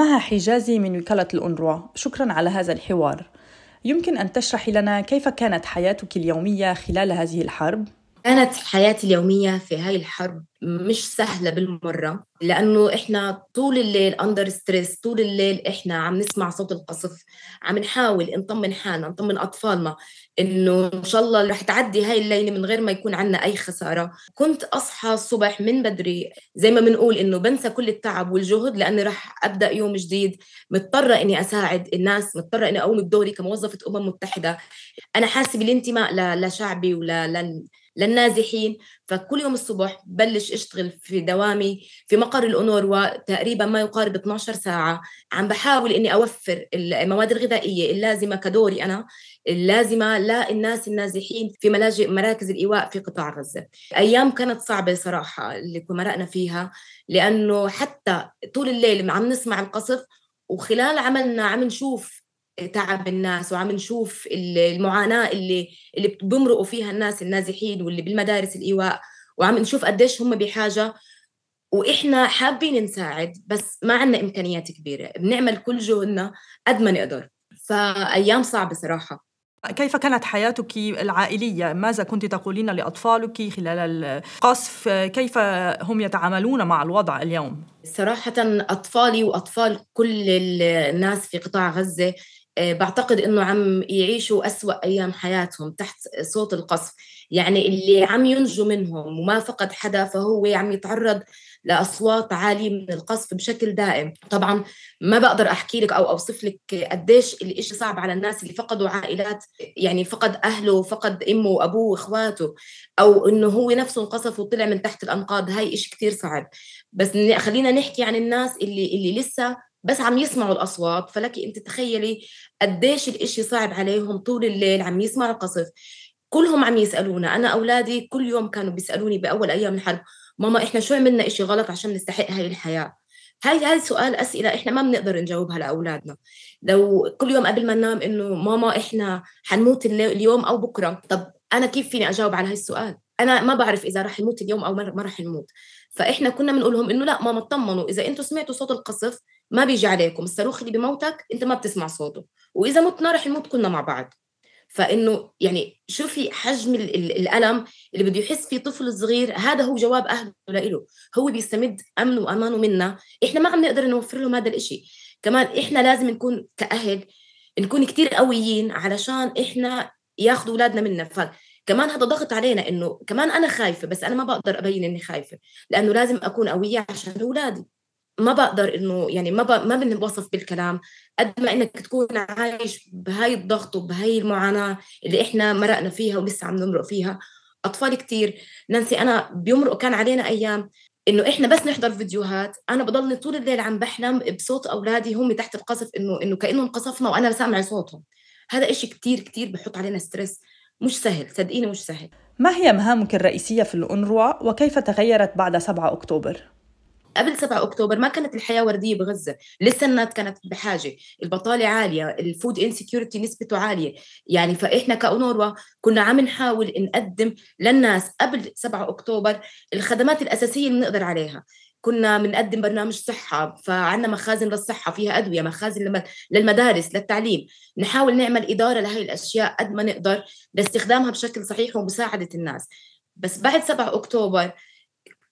مها حجازي من وكالة الأونروا شكرا على هذا الحوار يمكن أن تشرحي لنا كيف كانت حياتك اليومية خلال هذه الحرب؟ كانت حياتي اليومية في هاي الحرب مش سهلة بالمرة لأنه إحنا طول الليل أندر ستريس طول الليل إحنا عم نسمع صوت القصف عم نحاول نطمن حالنا نطمن أطفالنا إنه إن شاء الله رح تعدي هاي الليلة من غير ما يكون عنا أي خسارة. كنت أصحى الصبح من بدري زي ما بنقول إنه بنسى كل التعب والجهد لأني رح أبدأ يوم جديد مضطرة إني أساعد الناس مضطرة إني أقوم بدوري كموظفة أمم متحدة. أنا حاسة بالانتماء لشعبي ولا للنازحين. فكل يوم الصبح بلش أشتغل في دوامي في مقر الأونروا تقريبا ما يقارب 12 ساعة. عم بحاول إني أوفر المواد الغذائية اللازمة كدوري أنا اللازمة للناس النازحين في ملاجئ مراكز الإيواء في قطاع غزة. أيام كانت صعبة صراحة اللي مرقنا فيها لأنه حتى طول الليل عم نسمع القصف وخلال عملنا عم نشوف تعب الناس وعم نشوف المعاناة اللي اللي بمرقوا فيها الناس النازحين واللي بالمدارس الإيواء وعم نشوف قديش هم بحاجة وإحنا حابين نساعد بس ما عندنا إمكانيات كبيرة بنعمل كل جهدنا قد ما نقدر فأيام صعبة صراحة كيف كانت حياتك العائلية؟ ماذا كنت تقولين لأطفالك خلال القصف؟ كيف هم يتعاملون مع الوضع اليوم؟ صراحة أطفالي وأطفال كل الناس في قطاع غزة بعتقد إنه عم يعيشوا أسوأ أيام حياتهم تحت صوت القصف. يعني اللي عم ينجو منهم وما فقد حدا فهو عم يتعرض لأصوات عالية من القصف بشكل دائم. طبعا ما بقدر أحكي لك أو أوصف لك قديش الإشي صعب على الناس اللي فقدوا عائلات يعني فقد أهله فقد أمه وأبوه وإخواته أو إنه هو نفسه انقصف وطلع من تحت الأنقاض. هاي إشي كثير صعب. بس خلينا نحكي عن الناس اللي اللي لسه بس عم يسمعوا الأصوات فلك أنت تخيلي قديش الإشي صعب عليهم طول الليل عم يسمعوا القصف كلهم عم يسألونا أنا أولادي كل يوم كانوا بيسألوني بأول أيام الحرب ماما إحنا شو عملنا إشي غلط عشان نستحق هاي الحياة؟ هاي هاي سؤال أسئلة إحنا ما بنقدر نجاوبها لأولادنا. لو كل يوم قبل ما ننام إنه ماما إحنا حنموت اليوم أو بكرة؟ طب أنا كيف فيني أجاوب على هاي السؤال؟ أنا ما بعرف إذا رح نموت اليوم أو ما رح نموت فإحنا كنا بنقول لهم إنه لا ماما اطمنوا إذا أنتم سمعتوا صوت القصف ما بيجي عليكم الصاروخ اللي بموتك انت ما بتسمع صوته. وإذا متنا رح نموت كلنا مع بعض. فإنه يعني شوفي حجم الألم اللي بده يحس فيه طفل صغير؟ هذا هو جواب أهله له هو بيستمد أمنه وأمانه منا. إحنا ما عم نقدر نوفر لهم هذا الإشي. كمان إحنا لازم نكون كأهل نكون كتير قويين علشان إحنا ياخذوا أولادنا منا. فكمان هذا ضغط علينا إنه كمان أنا خايفة بس أنا ما بقدر أبين إني خايفة. لأنه لازم أكون قوية عشان أولادي. ما بقدر إنه يعني ما ب... ما بنوصف بالكلام. قد ما إنك تكون عايش بهاي الضغط وبهاي المعاناة اللي إحنا مرقنا فيها ولسه عم نمرق فيها. أطفال كتير. نانسي أنا بيمرقوا كان علينا أيام إنه إحنا بس نحضر فيديوهات. أنا بضلني طول الليل عم بحلم بصوت أولادي هم تحت القصف إنه إنه كانه انقصفنا وأنا سامع صوتهم. هذا إشي كتير كتير بحط علينا ستريس. مش سهل صدقيني مش سهل. ما هي مهامك الرئيسية في الأنروا وكيف تغيرت بعد 7 أكتوبر؟ قبل 7 أكتوبر ما كانت الحياة وردية بغزة لسه الناس كانت بحاجة. البطالة عالية ال food insecurity نسبته عالية. يعني فإحنا كأونروا كنا عم نحاول نقدم للناس قبل 7 أكتوبر الخدمات الأساسية اللي بنقدر عليها. كنا بنقدم برنامج صحة فعنا مخازن للصحة فيها أدوية مخازن للمدارس للتعليم. نحاول نعمل إدارة لهي الأشياء قد ما نقدر لاستخدامها بشكل صحيح ومساعدة الناس. بس بعد 7 أكتوبر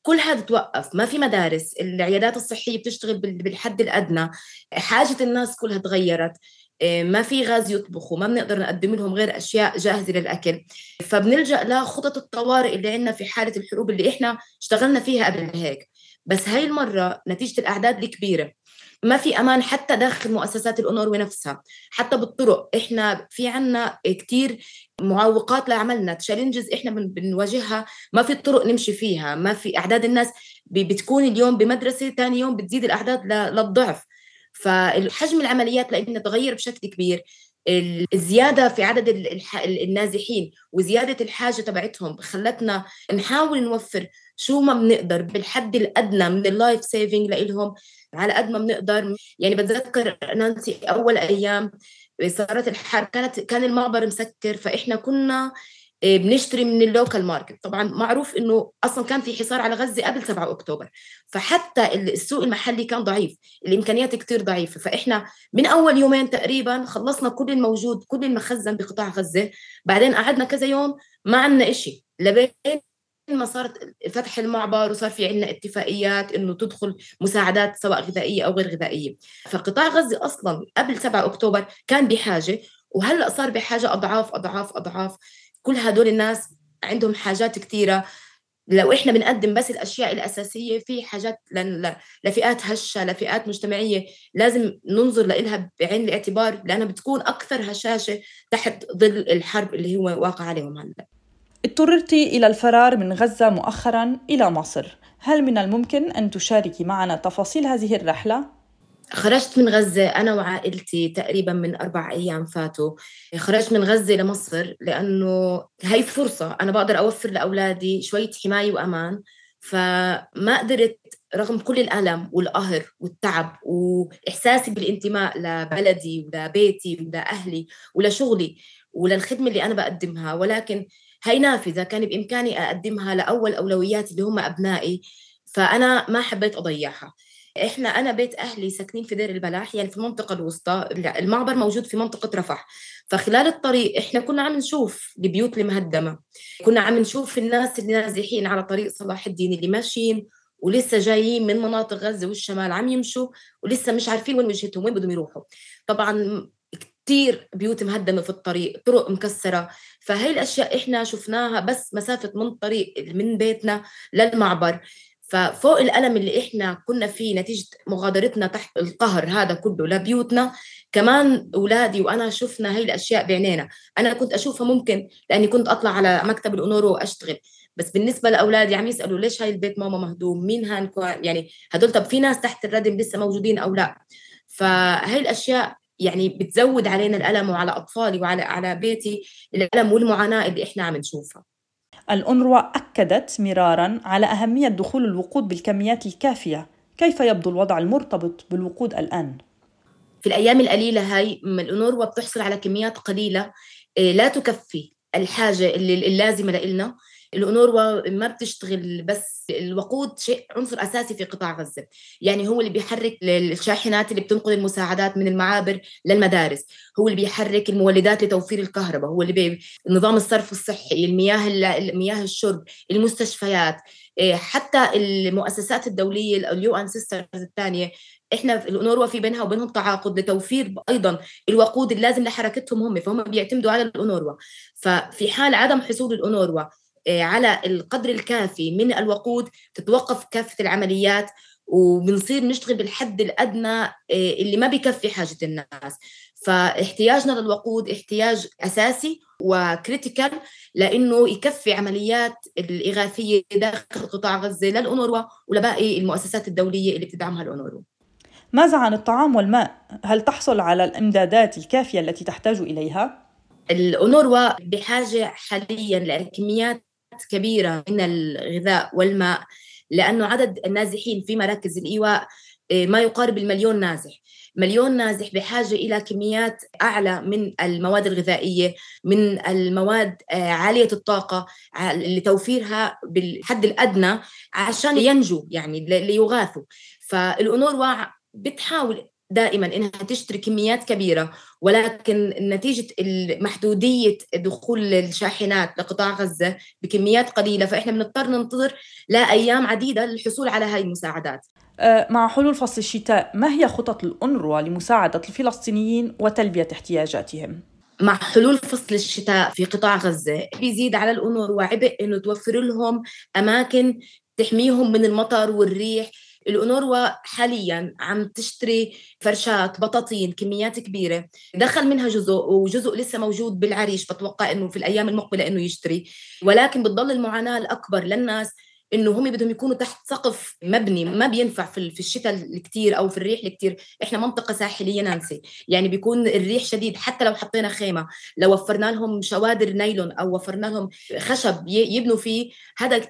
كل هذا توقف ما في مدارس العيادات الصحية بتشتغل بالحد الأدنى حاجة الناس كلها تغيرت آه، ما في غاز يطبخوا ما بنقدر نقدم لهم غير أشياء جاهزة للأكل. فبنلجأ لخطط الطوارئ اللي عندنا في حالة الحروب اللي إحنا اشتغلنا فيها قبل هيك. بس هاي المرة نتيجة الأعداد الكبيرة. ما في أمان حتى داخل مؤسسات الاونروا نفسها حتى بالطرق. إحنا في عنا كتير معوقات لعملنا تشالنجز إحنا بنواجهها. ما في طرق نمشي فيها ما في أعداد الناس بتكون اليوم بمدرسة ثاني يوم بتزيد الأعداد للضعف. فالحجم العمليات لإنها تغير بشكل كبير. الزيادة في عدد النازحين وزيادة الحاجة تبعتهم خلتنا نحاول نوفر شو ما بنقدر بالحد الأدنى من ال life saving لهم على قد ما بنقدر. يعني بتذكر نانسي أول أيام صارت الحرب كانت كان المعبر مسكر فإحنا كنا بنشتري من ال local market. طبعا معروف إنه أصلا كان في حصار على غزة قبل 7 أكتوبر. فحتى السوق المحلي كان ضعيف. الإمكانيات كثير ضعيفة. فإحنا من أول يومين تقريبا خلصنا كل الموجود كل المخزن بقطاع غزة. بعدين قعدنا كذا يوم ما عندنا شيء لبين ما صارت فتح المعبر وصار في عندنا اتفاقيات إنه تدخل مساعدات سواء غذائية أو غير غذائية. فقطاع غزة أصلا قبل 7 أكتوبر كان بحاجة. وهلأ صار بحاجة أضعاف أضعاف أضعاف. كل هدول الناس عندهم حاجات كثيره لو إحنا بنقدم بس الأشياء الأساسية في حاجات لفئات هشة لفئات مجتمعية لازم ننظر لها بعين الاعتبار لأنها بتكون أكثر هشاشة تحت ظل الحرب اللي هو واقع عليهم هلا اضطررت إلى الفرار من غزة مؤخرا إلى مصر. هل من الممكن أن تشاركي معنا تفاصيل هذه الرحلة؟ خرجت من غزة أنا وعائلتي تقريبا من أربع أيام فاتوا. خرجت من غزة لمصر لأنه هاي فرصة أنا بقدر أوفر لأولادي شوية حماية وأمان فما قدرت رغم كل الألم والقهر والتعب وإحساسي بالانتماء لبلدي ولبيتي ولأهلي ولشغلي وللخدمة اللي أنا بقدمها. ولكن هاي نافذة كان بإمكاني أقدمها لأول أولوياتي اللي هم أبنائي فأنا ما حبيت أضيعها. إحنا أنا بيت أهلي ساكنين في دير البلاح يعني في المنطقة الوسطى المعبر موجود في منطقة رفح. فخلال الطريق إحنا كنا عم نشوف البيوت المهدمة. كنا عم نشوف الناس اللي نازحين على طريق صلاح الدين اللي ماشيين ولسه جايين من مناطق غزة والشمال عم يمشوا ولسه مش عارفين وين وجهتهم وين بدهم يروحوا. طبعا كثير بيوت مهدمة في الطريق طرق مكسرة. فهي الأشياء إحنا شفناها بس مسافة من طريق من بيتنا للمعبر. ففوق الألم اللي إحنا كنا فيه نتيجة مغادرتنا تحت القهر هذا كله لبيوتنا كمان أولادي وأنا شفنا هاي الأشياء بعينينا. أنا كنت أشوفها ممكن لأني كنت أطلع على مكتب الأونورو وأشتغل. بس بالنسبة لأولادي عم يسألوا ليش هاي البيت ماما مهدوم مين هان يعني هدول طب في ناس تحت الردم لسه موجودين أو لا؟ فهي الأشياء يعني بتزود علينا الألم وعلى أطفالي وعلى على بيتي الألم والمعاناة اللي إحنا عم نشوفها. الأونروا أكدت مرارا على أهمية دخول الوقود بالكميات الكافية كيف يبدو الوضع المرتبط بالوقود الآن؟ في الأيام القليلة هاي الأونروا بتحصل على كميات قليلة إيه، لا تكفي الحاجة اللازمة لإلنا الأونروا ما بتشتغل بس الوقود شيء عنصر أساسي في قطاع غزة. يعني هو اللي بيحرك الشاحنات اللي بتنقل المساعدات من المعابر للمدارس. هو اللي بيحرك المولدات لتوفير الكهرباء. هو اللي بي... نظام الصرف الصحي المياه مياه الشرب المستشفيات. إيه، حتى المؤسسات الدولية ال UN sisters الثانية إحنا في الأونروا في بينها وبينهم تعاقد لتوفير أيضا الوقود اللازم لحركتهم هم. فهم بيعتمدوا على الأونروا ففي حال عدم حصول الأونروا آه، على القدر الكافي من الوقود تتوقف كافة العمليات وبنصير نشتغل بالحد الأدنى آه، اللي ما بكفي حاجة الناس فاحتياجنا للوقود احتياج أساسي وكريتيكال لأنه يكفي عمليات الإغاثية داخل قطاع غزة للأونروا ولباقي المؤسسات الدولية اللي بتدعمها الأونروا ماذا عن الطعام والماء؟ هل تحصل على الإمدادات الكافية التي تحتاج إليها؟ الأونروا بحاجة حاليا لكميات كبيرة من الغذاء والماء لأنه عدد النازحين في مراكز الإيواء آه، ما يقارب المليون نازح. مليون نازح بحاجة إلى كميات أعلى من المواد الغذائية من المواد آه، عالية الطاقة لتوفيرها بالحد الأدنى عشان ينجوا يعني ليغاثوا. فالأونروا بتحاول دائما إنها تشتري كميات كبيرة ولكن نتيجة محدودية دخول الشاحنات لقطاع غزة بكميات قليلة فإحنا بنضطر ننتظر لأيام عديدة للحصول على هاي المساعدات. أه، مع حلول فصل الشتاء ما هي خطط الأنروا لمساعدة الفلسطينيين وتلبية احتياجاتهم؟ مع حلول فصل الشتاء في قطاع غزة بيزيد على الأنروا عبء أنه توفر لهم أماكن تحميهم من المطر والريح الأونروا حاليا عم تشتري فرشات بطاطين كميات كبيرة. دخل منها جزء وجزء لسه موجود بالعريش بتوقع أنه في الأيام المقبلة أنه يشتري. ولكن بتضل المعاناة الأكبر للناس انه هم بدهم يكونوا تحت سقف مبني ما بينفع في في الشتاء الكتير أو في الريح الكتير. إحنا منطقة ساحلية نانسي. يعني بيكون الريح شديد حتى لو حطينا خيمة لو وفرنا لهم شوادر نايلون أو وفرنا لهم خشب يبنوا فيه هذا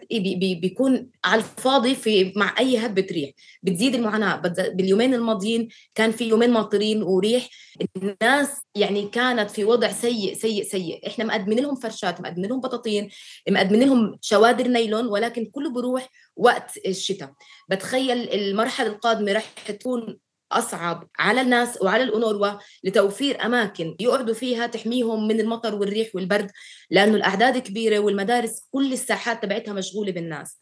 بيكون على الفاضي في مع أي هبة ريح. بتزيد المعاناة. باليومين الماضيين كان في يومين ماطرين وريح. الناس يعني كانت في وضع سيء سيء سيء. إحنا مقدمين لهم فرشات مقدمين لهم بطاطين مقدمين لهم شوادر نايلون ولكن كله بروح وقت الشتاء. بتخيل المرحلة القادمة رح تكون أصعب على الناس وعلى الأونروا لتوفير أماكن يقعدوا فيها تحميهم من المطر والريح والبرد لأنه الأعداد كبيرة والمدارس كل الساحات تبعتها مشغولة بالناس.